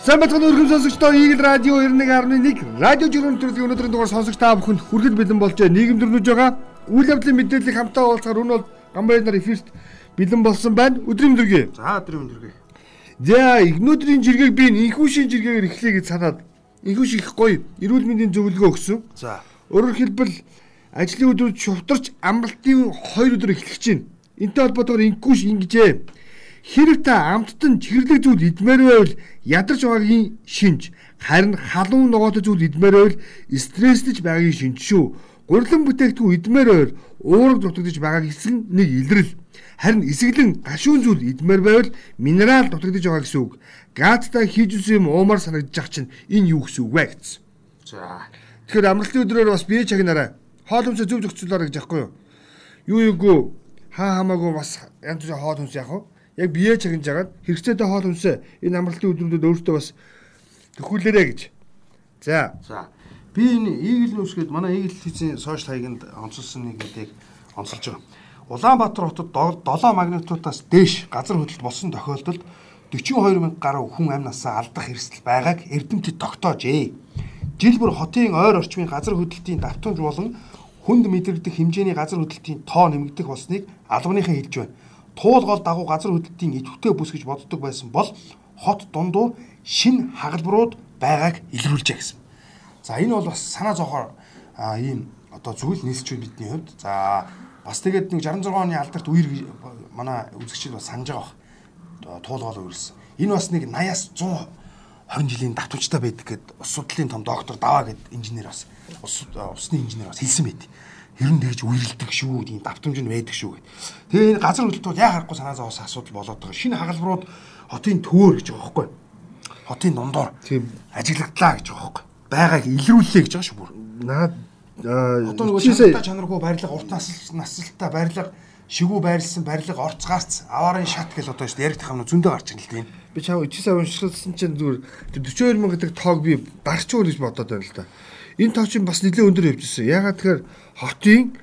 Сайн бацхан өргөм сонсогчдоо Eagle Radio 91.1 радио жиргэн төрлийн өнөөдрийн дугаар сонсогч та бүхэнд хүргэл бэлэн болж нийгэм дөрнөж байгаа. Үйл явдлын мэдээллийг хамтаа уулзахаар өнөө бол гамбай нар эфирт бэлэн болсон байна. Өдрийн өдргөө. За өдрийн өдргөө. За өнөөдрийн жиргэг би инхүүшийн жиргэгээр эхлэе гэж санаад инхүүш их гоё эрүүл мэндийн зөвлөгөө өгсөн. За. Өөрөөр хэлбэл ажлын өдрүүд шувтарч амралтын 2 өдөр эхлэх чинь. Энтэй холбоотойгоор инхүүш ингэжээ Хэрэг та амттад нь чихэрлэг зүйл идмээр байвал ядарч байгаагийн шинж харин халуун ногоотой зүйл идмээр байвал стресстэж байгаагийн шинж шүү. Гурилан бүтээгдэхүүн идмээр байвал уураг дутагдж байгаа гэсэн нэг илрэл. Харин эсэглэн гашуун зүйл идмээр байвал минерал дутагдж байгаа гэсэн үг. Газтай хийж үсэн юм уумар санагдаж чинь энэ юу гэсэн үг вэ гэсэн. За. Тэгэхээр амралтын өдрөөр бас бие чагнараа хоол хүнсээ зөв зөвцүүлээрэй гэж яахгүй юу? Юу юугүй хаа хамаагүй бас янз бүрийн хоол хүнс яах вэ? Яг бие чагнаж агаад хэрэгцээтэй хоол хүнсээ энэ амралтын өдрүүдэд өөртөө бас төхүүлээрэ гэж. За. За. Би энэ Eagle News гээд манай Eagle телевизийн сошиал хаяганд онцолсон нэг хэдийг онцолж байгаа. Улаанбаатар хотод 7 магнитудаас дээш газар хөдлөлт болсон тохиолдолд 42 мянга гаруй хүн амь насаа алдах эрсдэл байгааг эрдэмтэд тогтоожээ. Жил бүр хотын ойр орчмын газар хөдлөлтийн давтамж болон хүнд мэдрэгдэх хэмжээний газар хөдлөлтийн тоо нэмэгдэх болсныг албаныхан хэлж байна туул гол дагуу газар хөдлөлтийн идэвхтэй бүс гэж боддог байсан бол хот дундуур шин хагалбарууд байгааг илрүүлжээ гэсэн. За энэ бол бас санаа зовхоор ийм одоо зүйл нийслэлчүүд бидний хувьд за бас тэгээд нэг 66 оны алдарт үер манай үзэгчид бас санаж байгаа бах туулгал үйлсэн. Энэ бас нэг 80-аас 120 жилийн давтамжтай байдаг гэд ус судлалын том доктор даваа гэд инженер бас усны инженер бас хэлсэн байт ер нь тэгж үерэлдэг шүү, тийм давтамж нь байдаг шүү гэд. Тэгээ энэ газар хөдлөлтүүд яа харахгүй санаа зовоос асуудал болоод байгаа. Шинэ хагалбарууд хотын төвөр гэж байгаа байхгүй. Хотын дундуур тийм ажиглагдлаа гэж байгаа байхгүй. Байгааг илрүүллээ гэж байгаа шүү бүр. Наад одоо нөгөө шаттай чанаргүй барилга урт насл наслтай барилга шигүү байрлсан барилга орцгаарц аварын шат гэж одоо шүү яригдах юм зөндөө гарч ирнэ л тийм. Би чам 9 сая уншилсан чинь зүгээр 42 мянга гэдэг тоог би дарчгүй гэж бодоод байна л да. Энэ тоо чинь бас нэлээд өндөр явжсэн. Ягаад тэгэхээр хотын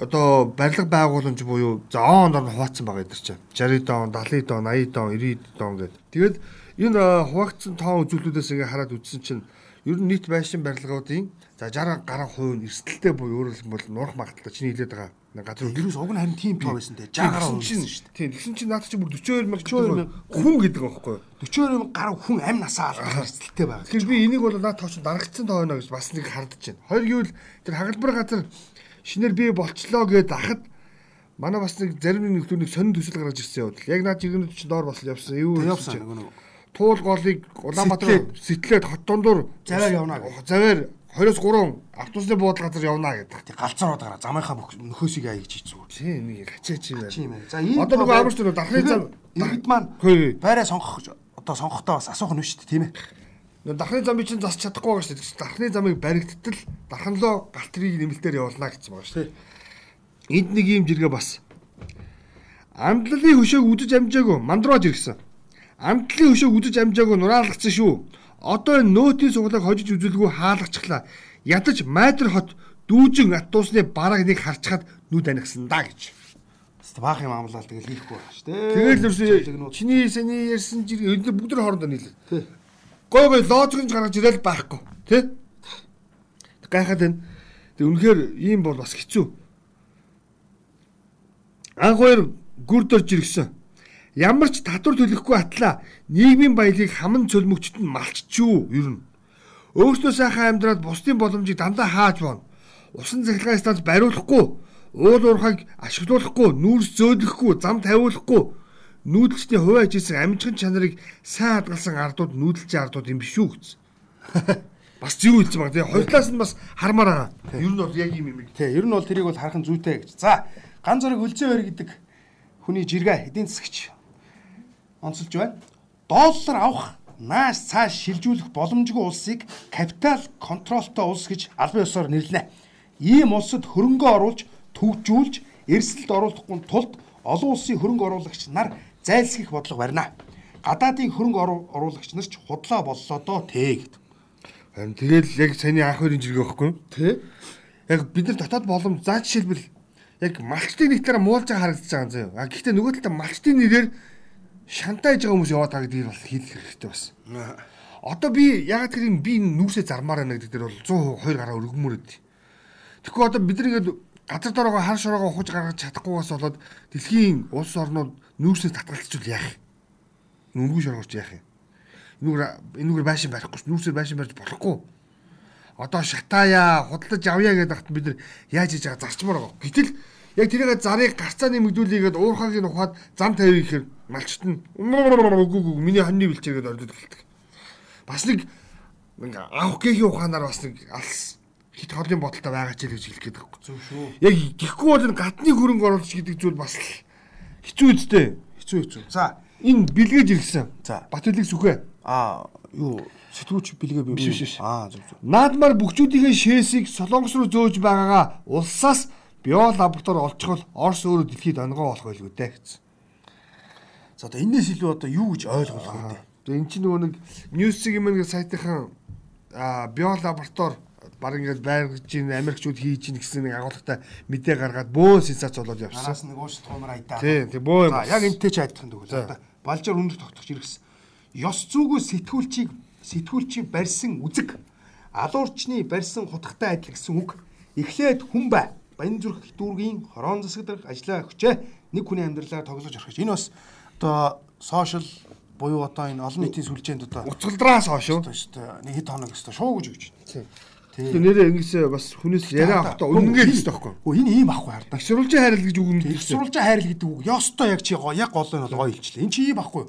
одоо барилга байгууламж буюу за он дор хуваацсан байгаа гэдэг чинь 60 дон, 70 дон, 80 дон, 90 дон гэдэг. Тэгээд энэ хуваагдсан тоон үзүүлэлтүүдээс ингээ хараад үзсэн чинь ер нь нийт байшин барилгуудын за 60 гаруй хувь нь эрсдэлтэй буюу өөрөөр хэлбэл нурах магадaltaй чиний хэлээд байгаа газар ерөөс уг нь харин тийм тоо байсан те 60 гаруй чинь шүү дээ. Тийм тэгсэн чинь наад чинь бүр 42 мянга хүн гэдэг байхгүй юу? 42 мянга гаруй хүн амь насаа алдах эрсдэлтэй байгаа. Тэгэхээр би энийг бол наад тоо чинь дарагдсан тоо байна гэж бас нэг хардж байна. Хоёр гэвэл тэр хагалбар газар шинээр бий болчлоо гэд ахад манай бас нэг зарим нэг нөхдөд сонин төсөл гаргаж ирсэн явдал. Яг наад жигнүүд чинь доор болсон явсан. Юу явсан нөгөө туул голыг Улаанбаатар сэтлээд хот дундуур заваар явна гэх. Заваар 20-3 автобусны буудлын газар явна гэдэг. Тэг галзуурууд гараа замынхаа нөхөөсийг аяа гэж зүгээр. Тийм нэг хачаач юм байна. За ийм одоо нөгөө амар шүү дээ дахны зам иргэд маань байраа сонгох одоо сонгохдоо бас асуух нь шүү дээ тийм ээ. Дахны замыг чинь засч чадахгүй байгаа шүү дээ. Дахны замыг баригдтал дарханлоо галт тэрийг нэмэлтээр явуулна гэсэн байгаа шүү дээ. Энд нэг юм жиргээ бас. Амдлалын хөшөөг үдэж амжаагүй мандруулж иргсэн. Амтлалын хөшөөг үдэж амжаагүй нураалагцсан шүү Одоо энэ нөөтийн суглааг хожиж үзүүлгүй хаалгачихлаа. Ядаж майдер хот дүүжин ат дуусны бараг нэг харчхад нүд анигсан да гэж. Баах юм амлал тэгэл хийхгүй байна шүү дээ. Тэгэл ерөөсөө чиний сэний ярьсан жиг өдөр бүгд хоорондоо нийлээ. Гой гой логикч гаргаж ирэл байхгүй. Тий. Гайхаад байна. Тэг үнэхээр ийм бол бас хэцүү. Анх хоёр гүрд орж иргсэн. Ямар ч татвар төлөхгүй атлаа нийгмийн баялаг хаман цөлмөгчд нь малччихв ер нь. Өөртөө сайхан амьдраад бусдын боломжийг дандаа хааж байна. Усан цахилгаан станц бариулахгүй, уул уурхайг ашиглуулахгүй, нүүрс зөөлөхгүй, зам тавиулахгүй нүүдэлчний хувиа хийсэн амжигын чанарыг сайн хадгалсан ардууд нүүдэлчийн ардууд юм биш үү гэсэн. Бас зөв хэлсэн баг тий. Хоёр талаас нь бас хармаар байгаа. Ер нь бол яг юм юм. Тий, ер нь бол тэрийг бол харах нь зүйтэй гэж. За, ганц зэрэг өлзөө хоёр гэдэг хүний жиргээ эдийн засгч онцолж байна. Доллар авах нааш цааш шилжүүлэх боломжгүй улсыг капитал контролтой улс гэж албан ёсоор нэрлэнэ. Ийм улсад хөрөнгө оруулж, төвжүүлж, эрсдэлд оруулахгүй тулд олон улсын хөрөнгө оруулагч нар зайлсхийх бодлого барина. Гадаадын хөрөнгө оруулагч нар ч худлаа боллоо доо тэ гэд. Харин тэгэл яг саний анх хоёрын жиргээ байхгүй юу? Тэ. Яг бид нар дотоод боломж заа жишээлбэл яг малчтын нэг талаараа муулж харагдаж байгаа юм заяа. А гэхдээ нөгөө талаа малчтын нэрээр шантааж байгаа хүмүүс яваад байгаа гэдгийг бол хийх хэрэгтэй бас. Одоо би ягаад тэр юм би нүүсээ зармаар байна гэдэг дээр бол 100% 2 гараа өргөмөр өгдөө. Тэгэхгүй одоо бид нэгэд газар дорогоо хар шороогоо ухаж гаргаж чадахгүйгээс болоод дэлхийн улс орнууд нүүрсээс татгалцчихвал яах юм? Өнгөө шоргорч яах юм? Энүүгээр энүүгээр байшин барихгүй ш. Нүүрсээр байшин барьж болохгүй. Одоо шатаая, худалдаж авъя гэдэг хат бид нар яаж хийж байгаа зарчмаар байгаа. Гэтэл яг тэрийг зарыг гарцаа нэмэгдүүлээгээд уурхагийн ухаад зам тавих гэхээр малчт нь үгүй үгүй миний хоньны бэлчээгээд ордод гэлдэг. Бас нэг авах гээхийн ухаанаар бас нэг алс хит хоолын бодолтой байгаа ч гэж хэлэх гээд байгаа. Зөв шүү. Яг гихгүй бол гадны хөрөнгө оруулалт гэдэг зүйл бас л хэцүү үстэй. Хэцүү хэцүү. За Энэ бэлгээж ирсэн. За. Бат үлийг сүхэ. аа юу сэтгүүлч бэлгээ би Биш, биш, аа зөв зөв. Наадмаар бүгчүүдийн шээсийг солонгос руу зөөж байгаагаа улсаас био лаборатори олчихвол Орос өөрөө дэлхийд онгоо болох байлгүй дээ гэсэн. За одоо энэс илүү одоо юу гэж ойлгох вэ? Тэгээ эн чинь нөгөө нэг Newsig юм нэг сайтынхан а био лаборатори баг ингээд байргаж ин Америкчууд хийж ин гэсэн нэг агуулгатай мэдээ гаргаад бөө сенсац болоод явсан. Араас нэг уус туумар айдаа. Тий, тэг бөө юм. Яг энтэй ч айдах. За. Одоо балжаар өндөр тогтохч иргэсэн. Ёс зүйгүй сэтгүүлчийг сэтгүүлчийн барьсан үзэг алуурчны барьсан хутгатай адил гэсэн үг. Эхлээд хүн бай. Баян зүрх дүүргийн хорон засагдрах ажлаа өгчээ. Нэг хүний амьдралаар тоглож орхиж. Энэ бас одоо сошиал буюу одоо энэ олон нийтийн сүлжээнд одоо Уцгалдраас хойш шүү. дээ нэг хэд хоног өстө шуу гэж өгч байна. Тэгээ нэрээ ингэсээ бас хүнээс яриа авахдаа үнэнгээр хэлсэн байхгүй. Хөө энэ ийм ахгүй хардаг. Сурвалжийн хайрал гэж үг юм Их сурвалжаа хайрл гэдэг үг ёстой яг чи яг гол нь бол гоё хэлчлээ. Энд чи ийм ахгүй.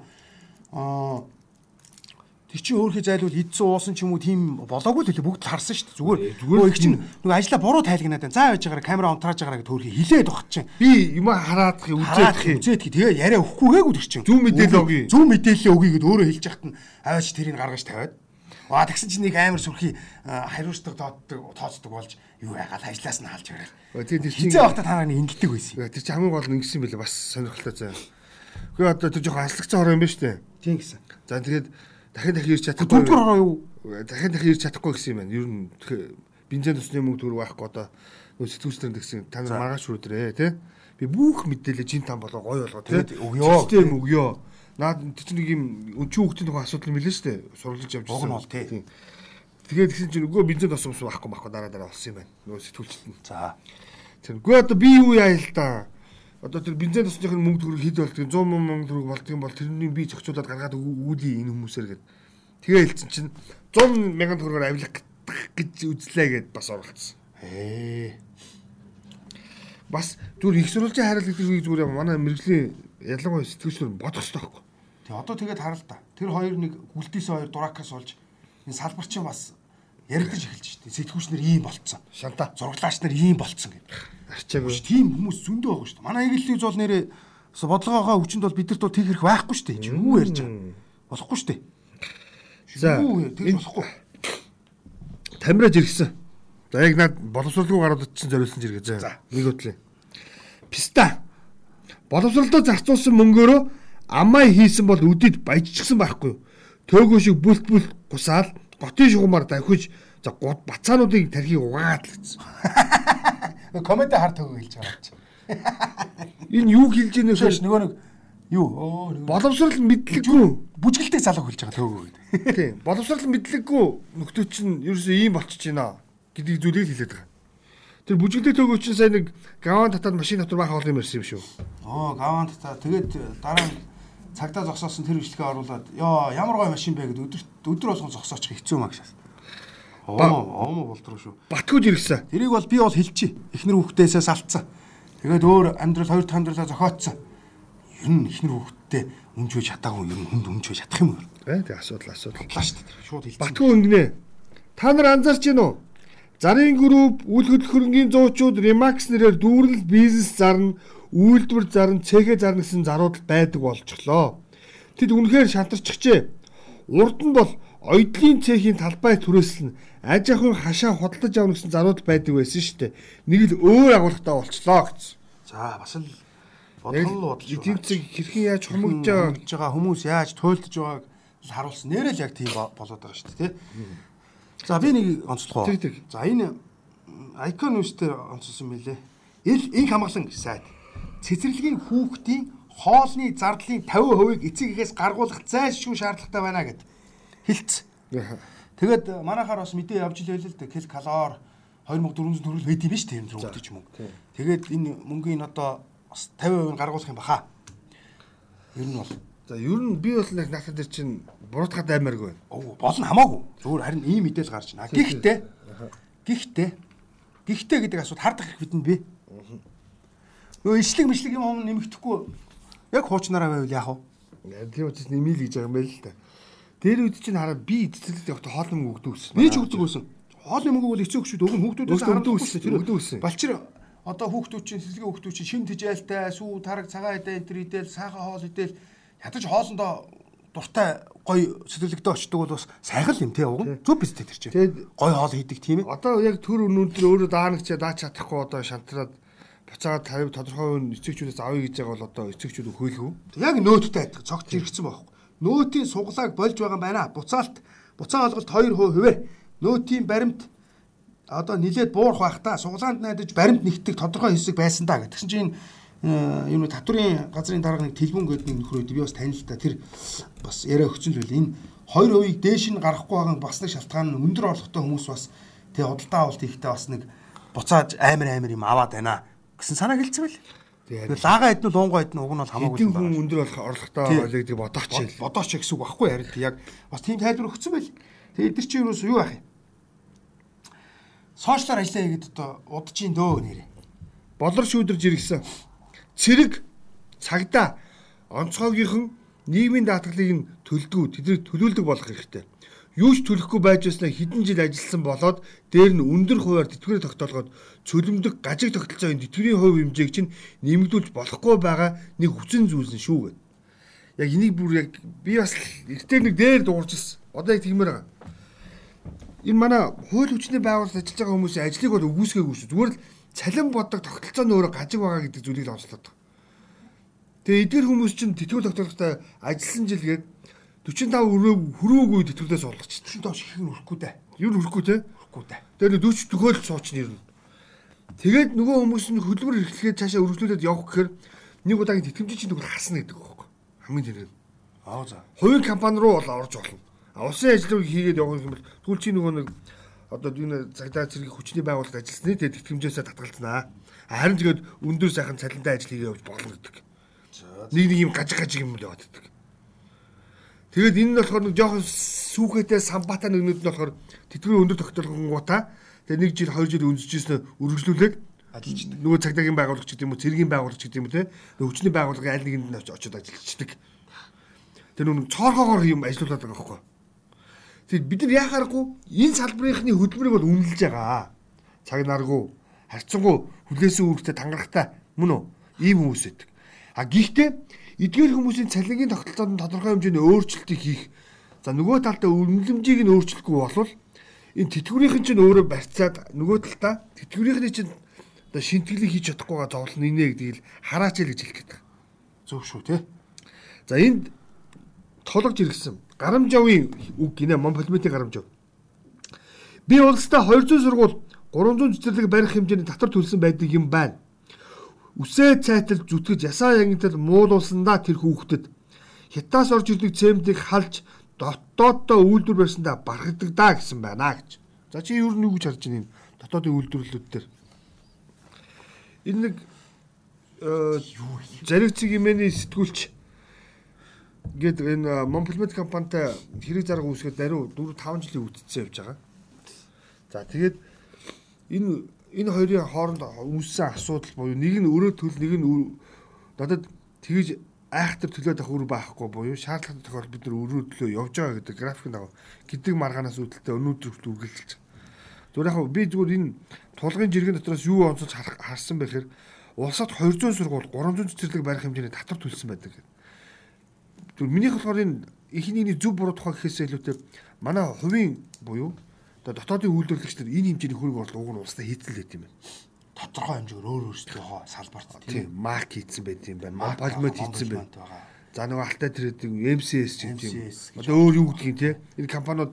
Аа Тэр чи өөрхий зайлвал эдсэн уусан ч юм уу тийм болоогүй л хэлээ бүгд л харсан шүү дээ. Зүгээр зүгээр их чинь нөгөө ажлаа буруу тайлгнаад байна. За байж байгаараа камера онтрааж байгаараа гэд өөрхий хилээд багт чинь. Би юм хараадах үзээд Үзээд үзээд тэгээ яриа өгөхгүйгээгүй тэр чинь. Зүүн мэдээлэл өгье. Зүүн мэдээлэл өгье гэд өөрөө хэлж яхад нь аваач тэрийг гаргаж тавиад. Аа тэгсэн чинь нэг амар сүрхий хариуцдаг тооддог тооцдог болж юу яагаад ажлаас нь халж барайл. Тийм тэр чинь Хизээ багта та нарыг ингэдэг байсан. тэр чинь хамгийн гол нь ингэсэн байлээ бас сонирхолтой заа. Гэхдээ одоо тэр жоохон аслагцсан хороо юм байна шүү дээ. Тийм гэсэн. За тэгээд дахин дахин ирж чадахгүй. Дөрөвдүгээр ороо юу? Дахин дахин ирж чадахгүй гэсэн юм байна. Ер нь бензин тусны мөнгө төгрөг байхгүй одоо нөө сэтгүүлчдэр гэсэн та нар маргааш шүрдэрээ тий. Би бүх мэдээлэл жин там болоо гоё болгоо тий. Өгёо. Систем өгөө. Наад чинь нэг юм өнчүү хөлтийн тухай асуудал мэлээ шүү дээ. Сурлаж явж Уг нь бол тий. Тэгээд тэгсэн чинь нөгөө бензин тос ус байхгүй байхгүй дараа дараа болсон юм байна. Нөгөө сэтгүүлчд нь. За. Тэргүй одоо би юу яа л да. Одоо тэр бензин тосны мөнгө төгрөг хэд болдгийг 100 мөнгө төгрөг болдгийг бол тэрний би зохицуулаад гаргаад үүдий энэ хүмүүсээр гээд. Тэгээ хэлсэн чинь 100 мянган төгрөгөөр авилах гэж үзлээ гэд бас оролцсон. Ээ. Бас зүгээр их сурвалжийн хайрал гэдэг үгийг зүгээр манай мэрэгжлийн ялангуяа сэтгүүлчнэр бодох хэрэгтэй байхгүй. Тэг одоо тэгээд хараа л да. Тэр хоёр нэг гүлтээс хоёр дуракаас болж энэ салбарчин бас яригдаж эхэлж штэ. Сэтгүүлчнэр ийм болцсон. Шантаа. Зураглагч нар ийм болцсон гэдэг. Арчаагүй. Тийм хүмүүс зөндөө байгаа штэ. Манай эгэл зүүл нэрээ бодлогоогоо хүчинд бол бидэрт бол тийх хэрэг байхгүй штэ. Юу ярьж байгаа? Болохгүй штэ. За, тэгж болохгүй. Тамираж иргсэн. За яг над боловсролгүй гарууд очсон зориулсан зэрэг. За. Нэг үтлээ. Писта. Боловсролдоо зарцуулсан мөнгөөрөө аммай хийсэн бол үдэд баяжчихсан байхгүй юу? Төөгөө шиг бүлт бүлт гусаал готын шугамар давхиж за гот бацаануудыг тархийг угаад л гэсэн. Комент харт өгөө хэлж байгаа чи. Энэ юу хэлж ийнэ вэ? нөгөө нэг юу Боловсрол мэдлэггүй. бүжгэлтэй залуу хэлж байгаа төөгөө гэдэг. Тийм. Боловсрол мэдлэггүй нөхдөө чинь ерөөсөө ийм болчихж байна гэдэг зүйлийг хэлээд байгаа. Тэр бүжгэлтэй төөгөө чинь сайн нэг гаван татаад машин дотор байх хоол юм ярьсан юм шүү. Оо гавант та тэгээд дараа нь цагтаа зогсоосон тэр бичлэгээ оруулаад ёо ямар гоё машин бэ гэдэг өдөр өдөр болгон зогсоочих хэцүү маа гэж. Оо оо болдроо шүү. Батгүйж иргсэн. Тэрийг бол би бол хэлчихье. Эхнэр хүүхдээсээ салцсан. Тэгээд өөр амьдрал хоёр дахь амьдралаа зохиоцсон. Ер нь эхнэр хүүхдтэй өмж байж чадаагүй ер нь хүнд өмж байж чадах юм уу? Э тэг асуудал асуудал. Бодлаа шүү дээ. Шууд хэлчихсэн. Батгүй өнгнэ. Та нар анзаарч гин үү? Зарын групп, үйл хөдлөхөрөнгийн зуучууд Remax нэрээр дүүрэл бизнес зарна, үйлдвэр зарна, цэхэ зарна гэсэн зарууд байдаг болчихлоо. Тэд үнэхээр шантарчихжээ. Урд нь бол оёдлын цэхийн талбай түрээслэн аж ахуйн хашаа худалдаж авна гэсэн зарууд байдаг байсан шүү дээ. Нэг л өөр агуулгатай болчлоо гэсэн. За бас л Яг бодлоо эдийн засаг хэрхэн яаж хумигдж байгаа хүмүүс яаж туйлдж байгааг харуулсан. Нэрэл яг тийм бо- болоод байгаа шүү дээ, тий. За би нэг онцлох уу? За энэ Icon News дээр онцлсон мөлий. Ил инх хамгаалсан сайт. Цэцэрлэгийн хүүхдийн хоолны зардлын 50%-ийг эцэг эхээс гаргуулах зайлшгүй шаардлагатай байна гэд хэлц. Тэгээд манайхаар бас мэдээ явж илээ л дээ. Кэл калор 2400 төгрөг байд юм биш тийм зүр өгдөж мөнгө. Тэгээд энэ мөнгөний одоо бас 50% нь гаргуулах юм баха. Ер нь бол За ер нь би бол нэг надад дээр чинь буруутгаад аймааргүй байна. Оо болно хамаагүй. Зүгээр харин ийм мэдээлэл гарч байна. Гэхдээ гэхдээ гэхдээ гэдэг асууд хардах хэрэг бидэнд би. Нөө ишлэг мишлэг юм нэмэгдэхгүй яг хуучнараа байвал яах вэ? Тийм учраас нэмийл гэж байгаа юм байл л да. Тэр үед чинь хараад би эцэлд явахдаа хоол юм өгдөг. Би ч өгдөг байсан. Хоол юм бол эцэг өгчүүд өгөн хүүхдүүдээс өгдөг гэсэн. Тэр өгдөг гэсэн. Балчир одоо хүүхдүүд чинь сэлгээ хүүхдүүд чинь шин тижээлтэй сүү тараг цагаан эдэ энэ төр идэл сайхан хоол идэл ядаж хоолндоо дуртай гоё сэтгэлэгдээ очдөг бол бас сайхан юм тий уг зүг биз тэр чинь. Гоё хоол хийдэг тийм ээ. Одоо яг төр өнөөдөр өөрөө даанагчаа даач чадахгүй одоо шантраад буцаад 50 тодорхой хүн эцэгчүүдээс авъя гэж байгаа бол одоо эцэгчүүд хөөлгөө. Яг нөөттэй адилхан цогт хэрэгцсэн байхгүй. Нөөтийн суглааг болж байгаа юм байна. Буцаалт буцаа олголт 2% хувээр нөөтийн баримт одоо нилээд буурах байх та суглаанд найдаж баримт нэгтгэх тодорхой хэсэг байсан да гэтгсэн чинь юм татврын газрын дарга нэг телбүн гэдэг нэг нөхөр өд би бас танил та. Тэр бас яриа өгсөн л байл. Энэ 2% дээш нь гарахгүй байгаа бас нэг шалтгаан нь өндөр орлоготой хүмүүс бас тэгээ худалдаа авалт хийхдээ бас нэг буцааж амар амар юм аваад байна гэсэн санаа хэлсэн байл. Тэгээ лага эднү луунгаа эднү уг нь бол хамаагүй юм байна. өндөр болох орлоготой байлаа гэдэг бодооч. Бодооч гэсэн үг багхгүй харин яг бас тийм тайлбар өгсөн байл. Тэгээ эдгэр чи юу юу ах юм? Сошиалар ажиллаа гэдэг одоо удаж ин дөө нэрээ. Болор шүүдэрж иргсэн цэрэг цагдаа онцгойгийнхан нийгмийн даатгалыг нь төлдөг тэднийг төлөвлөдөг болох хэрэгтэй. Юу ч төлөхгүй байж байснаа хэдэн жил ажилласан болоод дээр нь өндөр хуваар тэтгэврээ тогтоолгоод цөлмдөг гажиг тогтолцоо энэ тэтгэврийн хувь хэмжээг чинь нэмэгдүүлж болохгүй байгаа нэг хүчин зүйлс нь шүү гэд. Яг энийг бүр яг би бас ихтэй нэг дээр дуурчилсан. Одоо яг тиймэр байгаа. Энэ манай хууль хүчний байгууллагад ажиллаж байгаа хүмүүсийн ажлыг бол үгүйсгээгүй шүү. Зүгээр л цалин бодог тогтолцоо нь өөрөө гажиг байгаа гэдэг зүйлийг л онцлоод. Тэгээ эдгээр хүмүүс чинь тэтгэл тогтолцоотой ажилласан жилгээд 45 өрөө хөрөөгүй тэтгэлээс олгоч. 45 шиг нь өрөхгүй дээ. Юу өрөхгүй те? Өрөхгүй дээ. Тэгээ 40 төгөөл сууч нэр нь. Тэгээд нөгөө хүмүүс нь хөдөлмөр эрхлэхэд цаашаа өргөжлүүлээд явах гэхээр нэг удаагийн тэтгэмжийн чинь төгөл хасна гэдэг байхгүй. Хамгийн зэрэг. Аа за. Хувийн компани руу бол орж болно. А улсын ажлыг хийгээд явах юм бол түл чи нөгөө нэг одоо энэ цагдаа зэрэг хүчний байгууллагад ажилласны тэгээд тэтгэмжээсээ татгалзнаа. Харин тэгээд өндөр сайхан цалинтай ажил хийгээ явж болно гэдэг. Нэг нэг юм гаж гаж юм л яваад байдаг. Тэгээд энэ нь болохоор нэг жоохон сүүхэтээ самбатаа нэгнүүд нь болохоор тэтгэврийн өндөр тогтолгонгуудаа тэгээд нэг жил 2 жил үнсэжсэн өргөжлүүлээд ажиллаж нөгөө цагдаагийн байгууллагч гэдэг юм уу цэргийн байгууллагч гэдэг юм уу те хүчний байгууллагын аль нэгэнд нь очиод ажиллаждаг. Тэр нүг цоорхоогоор юм ажиллаулаад байгаа байхгүй. Тэгэд бид нар яхаарахгүй энэ салбарынхны хөдөлмөрийг бол үнэлж байгаа. Цаг наргүй, харцангуй хүлээсэн үүрэгтэй тангарахтай мөн үү? Ийм хүмүүс байдаг. А гэхдээ эдгээр хүмүүсийн цалингийн тогтолцоонд тодорхой хэмжээний өөрчлөлтийг хийх. За нөгөө талдаа үнэлэмжийг нь өөрчлөхгүй болвол энэ тэтгэврийнхэн чинь өөрөө барьцаад нөгөө талдаа тэтгэврийнхний чинь одоо шинтгэлийг хийж чадахгүйгаа зовлон инэ гэдгийг хараач л гэж хэлэх гээд. Зөв шүү те. За энд тологж иргсэн Гарамжавын үг гинэ Монполиментийн Гарамжав. Би улстай 200 сургууль 300 цэцэрлэг барих хэмжээний татвар төлсөн байдаг юм байна. Үсээ цайтал зүтгэж ясаа ягнтал муулуулсандаа тэр хүүхдэд хятаас орж ирдэг цементийг халж дотооддоо үйлдвэр барьсандаа барахдаг даа гэсэн байна гэж. За чи юу нэг гэж харж байна энэ дотоодын үйлдвэрлэлүүд дээр. Энэ нэг юу зариг цэг имэний сэтгүүлч Ингээд энэ Монплмет компанитай хэрэг зарга үүсгээд даруй 4 5 жилийн үтцсэн явж байгаа. За тэгээд энэ энэ хоёрын хооронд үүссэн асуудал буюу нэг нь өрөө төл нэг нь надад тэгж айхтар төлөөд авах үр байхгүй буюу шаардлагатай тохиолдолд бид нар өрөө төлөө явж байгаа гэдэг графикын дагав гэдэг маргаанаас үүдэлтэй өнөөдөр хүртэл үргэлжилж байгаа. Зүгээр яг би зүгээр энэ тулгын жиргэн дотроос юу онцолж харсан бэхээр улсад 200 сургууль 300 цэцэрлэг барих хэмжээний татвар төлсөн байдаг гэдэг Тэгвэл минийх болохоор энэ эхнийний зөв буруу тухай гэхээсээ илүүтэй манай хувийн буюу одоо дотоодын үйлдвэрлэгч нар энэ хэмжээний хөрөг орлого уг нь улстай байт юм байна. Тодорхой хэмжээгээр өөр өөрсдийнхөө салбарт тийм марк хийцэн байт юм байна. Полимод хийцэн байна. За нөгөө алтай трейдинг MCS гэдэг юм. Одоо өөр юу гэдгийг те энэ компаниуд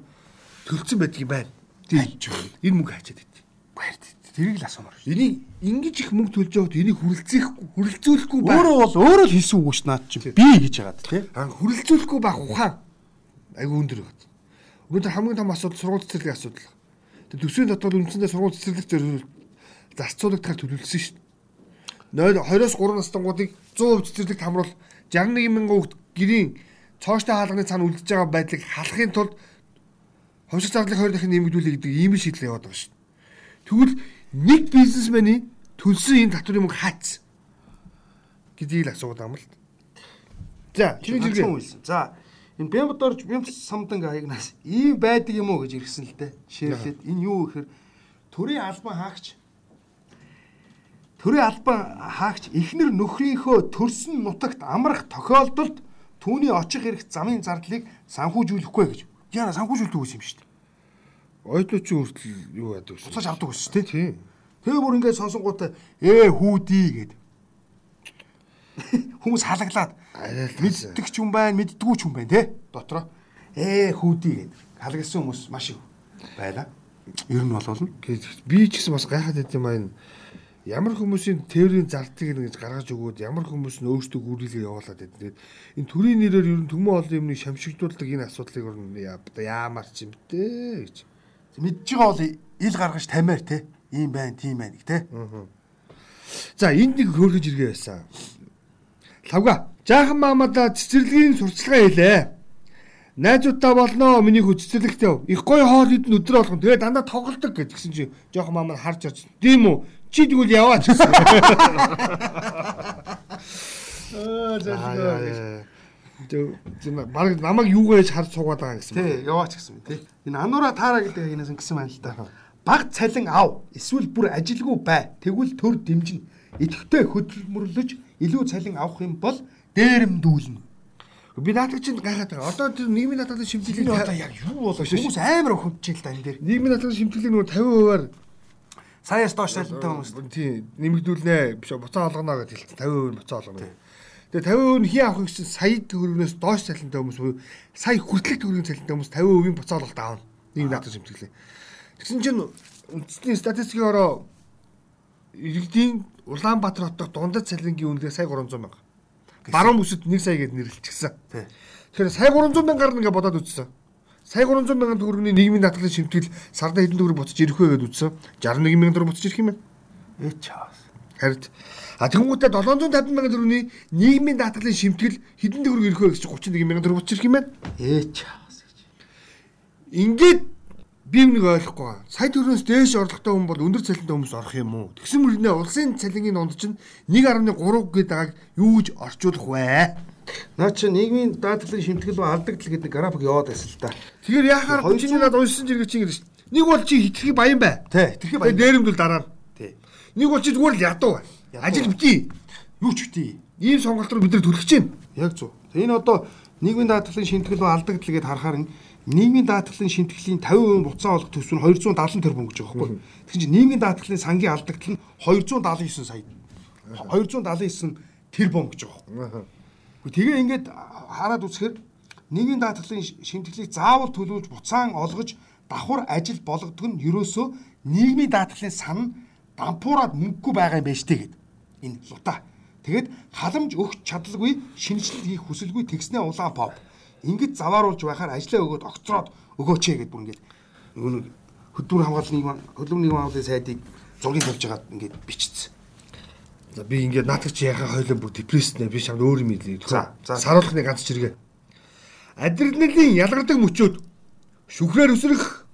төлцсөн байдаг юм байна. Тийм. Энэ мөнгө хачаад байт. Баяр Тэрийг л асуумаар. Энийг ингэж их мөнгө төлж яваад энийг хүрэлцээхгүй хүрэлцүүлэхгүй байх. Өөрөө бол өөрөө л хийсэн үг ш наад чи би гэж яагаад тий. Аа хүрэлцүүлэхгүй байх ухаан айгүй өндөр байна. Өнөөдөр хамгийн том асуудал сургууль цэцэрлэгийн асуудал. Тэгээ төсвийн дотоод үндсэндээ сургууль цэцэрлэг зориулт зарцуулагдахаар төлөвлөсөн шүү дээ. 0 20-оос 3 настангуудыг 100% цэцэрлэгт хамруул 61 мянган хүүхд гэрийн цооштой хаалганы цаана үлдэж байгаа байдлыг халахын тулд хомшиг зардлыг хоёр дахин нэмэгдүүлэх гэдэг ийм шийдэл яваад байгаа шүү дээ. Тэгвэл нэг бизнесмени төлсөн энэ татврын мөнгө хаац гэдгийг л асууад байгаа юм л. За, чиний үйлсэн. За, энэ Бямбд орж Бямб самдан хаягнаас ийм байдаг юм уу гэж иргсэн л дээ. Ширлээд энэ юу гэхээр төрийн албан хаагч төрийн албан хаагч эхнэр нөхрийнхөө төрсөн нутагт амрах тохиолдолд түүний очих эрх замын зардлыг санхүүжүүлэхгүй гэж. Яна санхүүжүүлдэг үс юм шүү дээ. Ойдлуучин хүртэл юу яадаг вэ? Цааш авдаг дээ. Тийм. Тэгээ бүр ингээд сонсонгуудаа ээ хүүдий гэд. Хүмүүс халаглаад мэддэг ч юм байна, мэддэггүй ч юм байна те. Дотроо ээ хүүдий гэд. Халаглсан хүмүүс маш их байна. Ер нь болвол Би ч гэсэн бас гайхаад байт юм аа ямар хүмүүсийн теорийн зардыг ингэж гаргаж өгөөд ямар хүмүүс нь өөрсдөө гүрэлгээ явуулаад байдаг. Тэгээд энэ төрийн нэрээр ер нь төмөн олон юмны шамшигдуулдаг энэ асуудлыг ер нь яамаар ч юм бэ гэж. мэдж байгаа бол ил гаргаж тамиар те. Ийм байна, тийм байна гэх те. За энд нэг хөөргөж иргээ байсан. Лавга. Жаахан маамада цэцэрлэгийн сурталчилгаа хийлээ. Найзуудтай болноо миний хүү цэцэрлэгтэй. Их гоё хоол идэн өдрөө болгон. Тэгээ дандаа тоглолдог гэдгсэн чи жоохон маамаа харж орж. Тийм үү? Чи тэгвэл яваач гэсэн. Аа зайлшгүй. Тэг баг намайг юугаарч харж суугаад байгаа гэсэн. Тий, яваач гэсэн тий. Энэ ануура таара гэдэг хинээс ингэсэн байна л да. Баг цалин ав. Эсвэл бүр ажилгүй бай. Тэгвэл төр дэмжин. Идэвхтэй хөдөлмөрлөж илүү цалин авах юм бол дээрэмдүүлнэ. Би наадах чинь гайхаад байгаа. Одоо тэр нийгмийн даатгалын шимтгэлийг одоо яг юу болоо шүү. Хүмүүс амар өхөмчил та энэ дээр. нийгмийн даатгалын шимтгэлийг нөгөө 50%-аар Саяас доош цалинтай хүмүүс. тийм нэмэгдүүлнэ биш буцаа олгоно гэж хэлсэн 50% буцаа олгоно. Тэгээ 50% нь хий авах гэсэн сая төгрөгнөөс доош цалинтай хүмүүс буюу сая хүртэлх төгрөгийн цалинтай хүмүүс 50%-ийн буцаа олголт аавна. Нийгмийн даатгалын шимтгэлээ. Тэгсэн чинь үндэсний статистикийн ороо иргэдийн Улаанбаатар хотод дундад цалингийн үнэлгээ сая 300 мянга. Баруун бүсэд 1 сая гэд нэрлэлчихсэн. Тэгэхээр сая 300 мянгаар ингээ бодоод үзсэн. Сая 300 мянган төгрөгийн нийгмийн даатгалын шимтгэл сарда хэдэн төгрөг буцаж ирэх вэ гэдээ үзсэн. 61 мянган төгрөг буцаж ирэх юм байна. Ээ чаас. Харин а тэгмүүдээ 750 мянган төгрөгийн нийгмийн даатгалын шимтгэл хэдэн төгрөг ирэх вэ гэж 31 мянган төгрөг буцаж ирэх юм байна. Ээ чаас гэж. Ингээд би нэг ойлгохгүй. байна. Сая төгрөгөөс дээш орлоготой хүн бол өндөр цалинтай хүмүүс орох юм уу? Тэгсэн мөрнөө улсын цалингийн донд чинь 1.3 гээд байгааг юу гэж орчуулах вэ? Наа чи нийгмийн даатгалын шимтгэл ба алдагдал гэдэг график яваад байсан л да. Тэгэхээр яхаар Хоёр чиний над уншсан зэрэг чинь гэж. Нэг бол чи хитрхи баян бай. Тэрхий Тэгээ баян. дээрэмдүүл дараа. Тий. Нэг бол чи зүгээр л ядуу бай. Ажил битгий. Юу ч үгүй. Ийм сонголт руу бид нар төлөх чинь. Яг зөв. Энэ одоо нийгмийн даатгалын шимтгэл ба алдагдал гэдээ харахаар нийгмийн даатгалын шимтгэлийн 50% буцаа олох төсөв нь 270 тэрбум гэж байгаа байхгүй. Тэгэхээр чи нийгмийн даатгалын сангийн алдагдал нь 279 сая. 279 тэрбум гэж байгаа. Гэхдээ Тэгээ ингээд хараад үзэхээр нийгмийн даатгалын шимтгэлийг заавал төлөвлөж буцаан олгож давхар ажил болгодог нь ерөөсөө нийгмийн даатгалын сан нь дампуураад мөнгөгүй байгаа юм байна штэ гэд. Энэ лута. Тэгэд халамж өгч чадлагүй шинжилэл хийх хүсэлгүй тэгснээ улаан pop. Ингээд завааруулж байхаар ажлаа өгөөд огцроод өгөөч гэд бүр ингээд нөгөө хөдөлмөр хамгааллын нийгэм хөдөлмөр нийгэм хамгааллын сайдыг зургийг тавьж хагаад ингээд бичсэн. За би ингээд наадах чи яхаа хойлон бүр депресснэ би шамд өөр юм хэлээ. За. Саруулхны ганц чиргээ. Адреналин ялгардаг мөчүүд шүхрээр өсрөх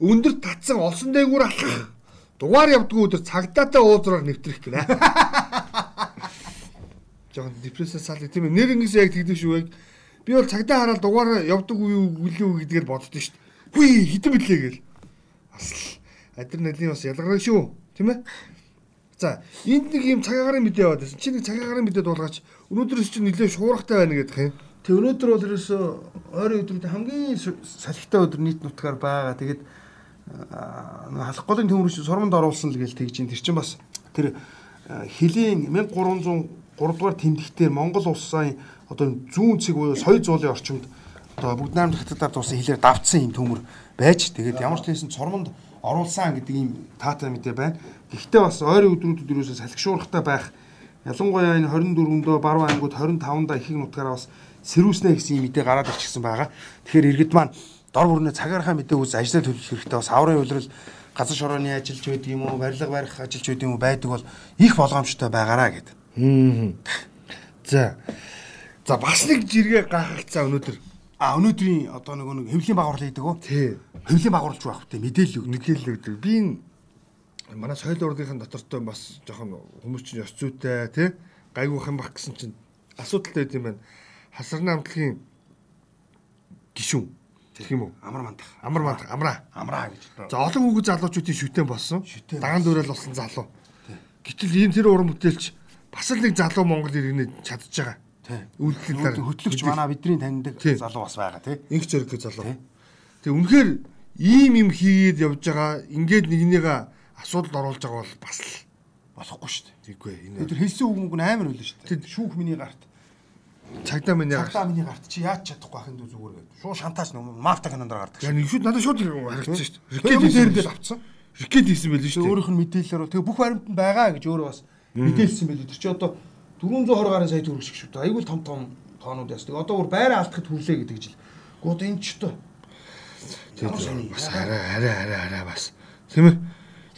өндөр татсан олсон дээгүүр алхах дугаар явдггүй өдөр цагдаатай уулзраар нэвтрэх гинэ. Жохон депрессээс сал тийм ээ. Нэр ингэс яг тэгдэг шүү яг. Би бол цагдаа хараад дугаар явдаг уу үлээ гэдгээр боддоо шүү дээ. Хүй хитэн билээ гээл. Асал адреналин бас ялгарна шүү. Тийм ээ. За энд нэг юм цагаагаар мэдээ яваад байсан. Чи нэг цагаагаар мэдээ дуулгаач. Өнөөдрөөс чинь нэлээд шуургатай байна гэдэг юм. Тэг өнөөдөр бол ерөөсөө ойрын өдрүүд хамгийн салхитай өдөр нийт нутгаар байгаа. Тэгээд халах голын төмөрч сурманд оруулсан л гээл тэгж ин тэр чинь бас тэр аа, хилийн 1300 3 дугаар тэмдэгтээр Монгол улсын одоо зүүн цэг буюу соёл зуулын орчимд одоо бүгд найрамд хатадаар туусан хилээр давтсан юм төмөр байж тэгээд ямар ч хэлсэн цормонд оруулсан гэдэг ийм таатай мэдээ байна. Гэхдээ бас ойрын өдрүүдэд ерөөсөө салхишуурхтай байх ялангуяа энэ 24-ндөө баруун ангууд 25-да ихэнх нутгаараа бас сэрүүснэ гэсэн юм мэдээ гараад ирчихсэн байгаа. Тэгэхээр иргэд маань дор бүрнээ цагаархаа мэдээ үз ажлаа төлөх хэрэгтэй бас аврын үйлрэл газар шорооны ажилч байд юм уу барилга барих ажилч байд юм уу байдаг бол их болгоомжтой байгаараа гэдэг. За. За бас нэг жиргээ гахалцаа өнөөдөр. А өнөөдрийн одоо нөгөө нэг хэвлийн багварлал хийдэг үү? Тий. Хэвлийн багварлж байх хөтэй мэдээлэл өгдөг. Мэдээлэл өгдөг. Би энэ манай соёл урлагийн дотортой бас жоохон хүмүүс чинь ёс зүйтэй тий гайгүйх юм бах гэсэн чинь асуудалтай байд юм байна. Хасарны амтлагийн гişүн гэх юм уу? Амар мандах. Амар мандах, амраа. Амраа гэж. За олон хүүхэд залуучуудын шүтэн болсон. Даган дүүрэл болсон залуу. Гэтэл ийм тэр уран бүтээлч бас л нэг залуу Монгол иргэнэ чадж байгаа. Тий. Үйлдэл дараа Хөтлөгч манай бидний таньдаг залуу бас байгаа тий. инх зэрэг залуу. Тэг үнэхээр ийм юм хийгээд явж байгаа ингээд нэгнийгээ асуудалд оруулж байгаа бол бас л Болохгүй шүү дээ. тийггүй энэ Тэр хэлсэн үг мөнгө нь амар үлээ шүү дээ. Шүүх миний гарт. цагдаа миний Цагтаа миний гарт чи яаж чадахгүй ахын дүү зүгээр гэдэг. Шууд шантааж нөө мафта кинонд гардаг. яг шүүд надад шууд харагдсан шүү дээ. Рикет Рикет дээр дээр дээр авцсан. Рикет хийсэн байл шүү дээ. Өөрийнх нь мэдээлэлээр тэгээ бүх баримтанд байгаа гэж өөрөө бас мэдээлсэн байл. Тэр чи одоо 420 гаруй сая төгрөг шиг шүү дээ. Айгүй том том тоонууд яс. Тэгээ одоо бүр байраа алдахад хүрлээ гэдэг жил. Гууд энэ ч Ямар сони. бас арай арай арай арай бас. Тийм ээ.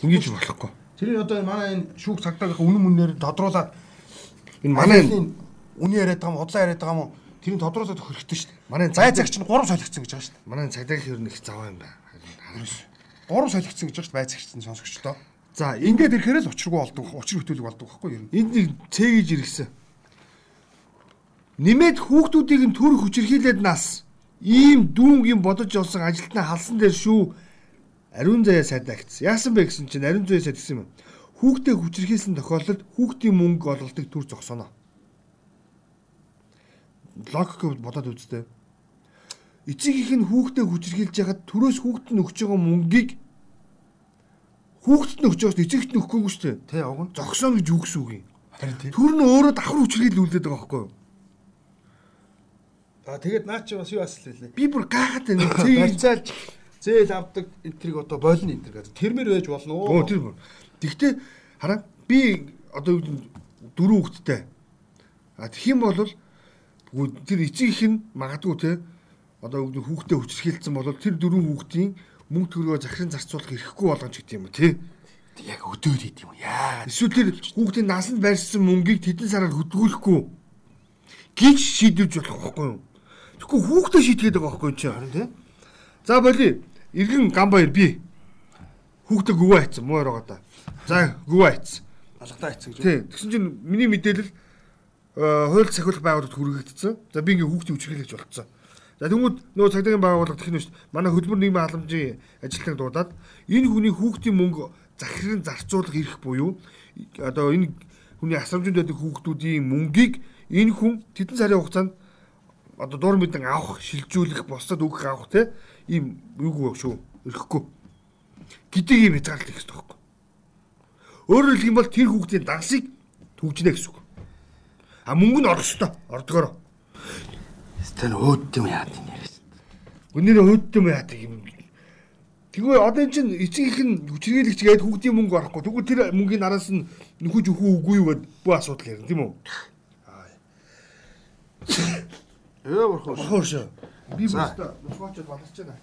Ингэж болохгүй. тэрийг одоо манай энэ шүүх цагдаагийнхаа үнэн мөнээр тодруулаад Энэ манай үний яриад байгаа юм, худлаа яриад байгаа юм. Тэрийг тодруулаад өгөх хэрэгтэй шүү дээ. манай Зай цагч нь 3 солигдсон гэж байгаа шүү дээ. манай цагдаагийн хэр нэг заваа юм байна. 3 солигдсон гэж байгаа шүү дээ. Бай цагч нь сонсогчдоо. За Ингээд ирэхээр л учиргүй болдог, учир хөтөлөг болдог байхгүй юу? энд нэг цэгэж иргсэн. Нэмээд хүүхдүүдийг нь төр хүчрхийлээд нас ийм дүүнгийн бодож олсон ажилтнаа халсан дээр шүү. Ариун заяа сайдаагц. Яасан бэ гэсэн чинь ариун заяа сайд гэсэн юм. Хүүхдээ хүчрхийлсэн тохиолдолд хүүхдийн мөнгө олголтыг төр зогсооно. Логик бодоод үзтээ. Эцэг их нь хүүхдээ хүчрхийлж яхад төрөөс хүүхд нь өгч байгаа мөнгийг хүүхдэд нь өгч байгаас эцэгт нь өгөхгүй шүү дээ. Тэ уг нь. Зогсооно гэж юу гэсэн үг юм? Харин тийм. Түр нь өөрөө давхар хүчрхийлүүлээд байгаа байхгүй юу? А тэгээд наа чи бас юу асал хэлээ. Би бүр гайхаад байна. Барьцаалж зээл авдаг энтриг одоо болно энтер гэдэг. Тэрмэр байж болно уу? Оо тэр бүр. Тэгтээ хараа би одоо дөрөв хүүхэдтэй. А тэгэх юм бол тэр эцэг их нь магадгүй те одоо хүүхдээ хүчрхийлсэн бол тэр дөрөв хүүхдийн мөнгө төгрөгөө захиран зарцуулах эрхгүй болгоно ч гэдэг юм уу те. яг өдөөд хийд юм яа. Эсвэл тэр хүүхдийн насанд байрсан мөнгийг тэдэн сараар хөдгүүлэхгүй гэж шийдвэж болох байхгүй юу? Тэгэхгүй хүүхдээ шийдгээд байгаа байхгүй чи харин тий? За боли иргэн гамбаяр би хүүхдээ гүвэ хайцсан муу яргаа да. За гүвэ хайцсан. Алгадаа хийц гэж. Тий. Тэгсэн чинь миний мэдээлэл э, хууль сахиулах байгууллагад хүргэгдсэн. За би ингээ хүүхдийн үчирхийлэгч болцсон. За тэгмүүд нөгөө цагдаагийн байгууллага гэх нь шүү дээ. Манай хөдөлмөр нийгмийн халамжийн ажилтныг дуудаад энэ хүний хүүхдийн мөнгө захиран зарцуулах эрх буюу одоо энэ хүний асрамжинд байдаг хүүхдүүдийн мөнгийг энэ хүн тэдэн сарын хугацаанд одоо дур мэдэн авах, шилжүүлэх, бусдад өгөх авах те ийм юугүй шүү. Эрхгүй. Гэдэг ийм хязгаарлалт их хэрэгтэй байхгүй. Өөрөөр хэлэх юм бол тэр хүүхдийн дансыг төвжнэ гэсэн үг. А мөнгө нь орох ёстой. Ордгоор. Тэр өөд юм яа тийм яриас. Өнөр өөддөм яадаг юм. Тэгвэл одоо эн чинь эцэг их нь хүчрхийлэгч гээд хүүхдийн мөнгө орохгүй. Тэгвэл тэр мөнгийн араас нь нөхөж өгөх үгүй юу гэд бүх асуудал ярина тийм үү? Өө бурхан. Хөөш. Би бүстэ нөхөж баларч байна.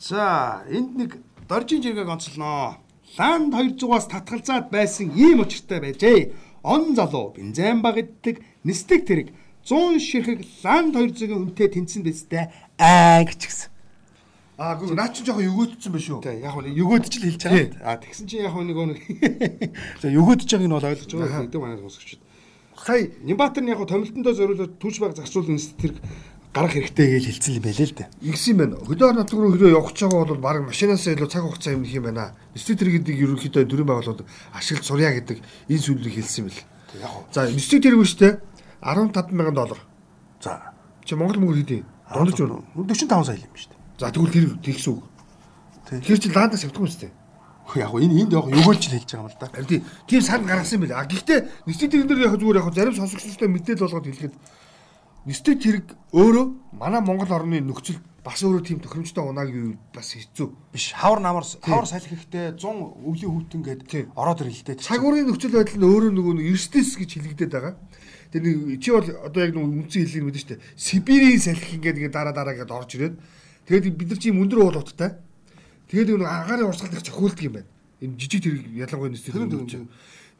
За, энд нэг доржин жиргэг онцолноо. Ланд 200-аас татгалзаад байсан ийм учиртай байжээ. Он залуу бензин баг иддэг нисдэг тэрэг 100 ширхэг ланд 200-ийн үнэтэй тэнцэн дэстэй аа гэж гисэн. Аа гоо наа чи жоохон өгөөдсөн байх шүү. Тэг яг нь өгөөдөж л хэлж байгаа. Аа тэгсэн чи яг нэг нэг за өгөөдөж байгааг нь бол ойлгож байгаа гэдэг манай сонсогчд. Сая Нимбатар нь яг томилтондоо зориулж түүж баг зарцуул институт гарах хэрэгтэй гэж хэлсэн юм байлээ л дээ. Ингэсэн юм байна. Хөдөө орон нутгаар руу хөрөө явж байгаа бол баг машинаас илүү цаг хугацаа өмнөх юм байна. Институт гэдэг ерөнхийдөө төрийн байгууллагууд ашиглаж сурья гэдэг энэ зүйлийг хэлсэн юм бэл. За институт хэрэггүй шүү дээ 150,000 доллар. За. Чи Монгол мөнгөөр хэд юм? Дундаж байна уу? 45 сая юм шүү дээ. За тэгвэл тэр тэгсэн үг. Тэр чи ландас явдгүй юм шүү дээ. Яг энэ энд яг өгөөлж хэлж байгаа юм л да. Тийм тийм сар гаргасан байл. А гэхдээ нэстэг тэрэн дээр яг зүгээр яг зарим сонсогчтой мэдээлэл болгоод хэлэхэд нэстэг тэрэг өөрөө манай Монгол орны нөхцөл бас өөрөө тийм тохиромжтой унааг юу бас хэцүү. Биш хавар намар хавар салхи ихтэй 100 өвлийн хүүтэн гээд ороод ирэлтэй. Цаг уурын нөхцөл байдал нь өөрөө нөгөө эрсдэс гэж хэлэгдэт байгаа. Тэр нэг чи бол одоо яг нэг үндсэн хэлийг мэдэн штэ. Сибирийн салхи ингээд ингээд дараа дараа гээд орж ирээд Тэгээд бид нар чи өндөр уул уттай. Тэгээд нөгөө агаарын урсгалд их цохиулдаг юм байна. Энэ жижиг тэрэг ялангуяа нэстэр.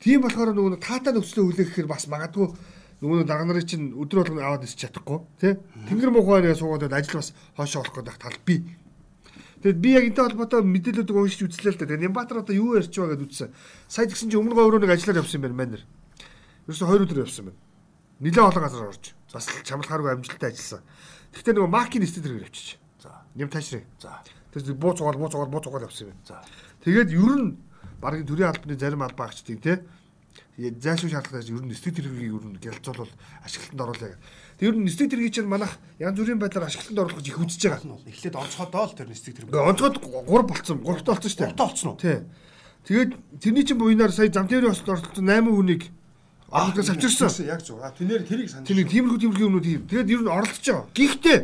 Тийм болохоор нөгөө таатаа нөхцөлөө хүлээх гэхээр бас магадгүй нөгөө дарга нарын чинь өдөр болгон аваад исч чадахгүй тий. Тэнгэр мухаараа суугаад ажил бас хоошоо болох гэдэг тал би. Тэгэд би яг энэтэй холбоотой мэдээлэлүүд уншиж үзлээ л да. Тэгээд Нямбатар одоо юу ярьж байгаа гэдээ үзсэн. Сайн тэгсэн чинь өмнө гоороо нэг ажиллаар явсан юм байна манер. Ерөөсө 2 өдөр явсан байна. Нилээ олон газар орж. Бас чамлахааргүй амжилттай ажилласан. Гэхдээ нөгөө макийн нэстэ тэрэг явчих. За. Нэм таашрыг. За. Тэр бууц угаал бууц угаал бууц угаал явсан юм. За. Тэгээд ер нь багын төрийн албаны зарим албаагчдыг те зайлшгүй шаардлагатай ер нь нэстэг тэргийг ер нь гялцуулбал ашиглалтанд оруулаа. Тэг ер нь нэстэг тэргийг чинь манайх янз бүрийн байдлаар ашиглалтанд оруулах их үзэж байгаа. Эхлээд онцгойдоо л тэр нэстэг тэрэг. Онцгойд 3 болцсон. 3 болцсон шүү дээ. 3 болцсон уу? Тий. Тэгээд тэрний чинь буйнаар сая зам тээврийн осолд оролцсон 8 хүнийг оролцож авчирсан. Яг зөв. Тэрнэр тэрийг санаж. Тэр тиймэрхүү тиймэрхүү юмнууд хийв. Тэгээд ер нь оролцож байгаа. Гэхдээ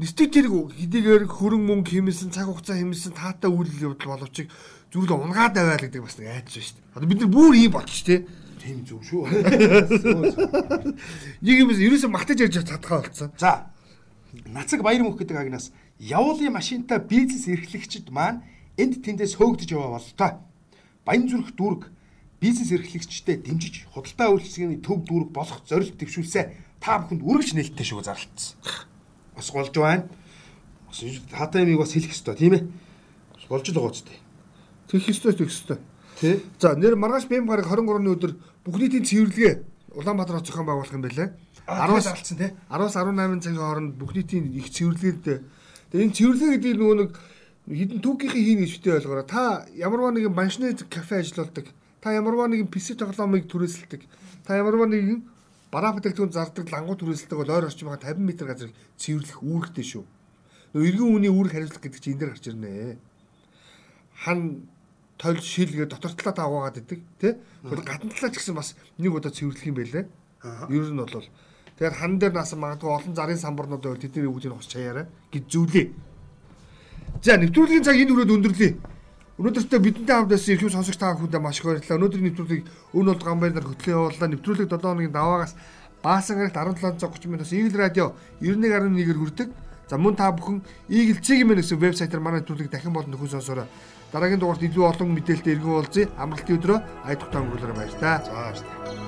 нэстэг тэрэг хэдийгээр хөрөн мөнгө хэмэлсэн цаг хугацаа хэмэлсэн таатай үйл явдал боловч зүгээр л унгаад аваа л гэдэг бас нэг айдас шүү дээ. Одоо бид нар бүр ийм болчих тий. Тийм зөв шүү. Нэг юм ерөөсөө магтаж ярьж чадхаа болцсон. За. Нацаг баяр мөнх гэдэг агнаас явуулын машинтай бизнес эрхлэгчид маань энд тэндээс хөөгдөж яваа бололтой. Баян зүрх дүүрэг бизнес эрхлэгчтэй дэмжиж худалдаа үйлчлэгийн төв дүүрэг болох зорилт төвшүүлсэ та бүхэнд үргэлж нээлттэй шүү зарлалцсан. Бас болж байна. Бас хатаа юмыг бас хэлэх ёстой тийм ээ. Болж л байгаа үстэй. Тэгэх ёстой тэгэх ёстой. Тий. За нэр маргааш бэм гараг 23-ны өдөр бүх нийтийн цэвэрлэгээ Улаанбаатар хот зохион байгуулах юм байлаа. 10-аас алдсан тий. 10-аас 18 цагийн хооронд бүх нийтийн их цэвэрлэгээд тэгээ энэ цэвэрлэгээ гэдэг нөгөө нэг хідэн түүхийнхээ хийн гэж битээ ойлгоорой. Та ямарваа нэгэн баншны кафе ажилладаг. Та ямарваа нэгэн PC тоглоомыг түрээсэлдэг. Та ямарваа нэгэн бараа бүтээгдэхүүн зардаг лангуу түрээсэлдэг бол ойр орчим 50 м газрыг цэвэрлэх үүрэгтэй шүү. Нөгөө иргэн үний үүрэг хариуцлага гэдэг чинь энэ дээр гарч ирнэ. Хан тойл шилгээ дотор талаа таагаад идэг тий. Тэгвэл гадна талаа ч гэсэн бас нэг удаа цэвэрлэх юм байлээ. Ер нь бол Тэгэхээр хан дээр наасан магадгүй олон зарын самбарнууд байвал тэдний үүдийг хос чаяараа гэж зүйлээ. За нэвтрүүлгийн цаг энэ хүрээд өндөрлөе. Өнөөдөртөө бидэнтэй хамт байсан ирхэм сонсогч та бүхэндээ маш их баярлалаа. Өнөөдрийн нэвтрүүлгийг өн бол гамбайр нар хөтлөө явууллаа. Нэвтрүүлэг 7 хоногийн даваагаас Баасан гарагт 1730 минутаас Eagle Radio 91.1-ээр хүрдэг. За мөн та бүхэн Eagle мэн гэсэн вебсайтаар манай нэвтрүүлгийг дахин болон нөхөн сонсороо. Дараагийн дугаарт илүү олон мэдээлэлтэй иргэн уулзъя. Амралтын өдрөө айдах таа өнгөрүүлээрэ баяр та. За баярлалаа.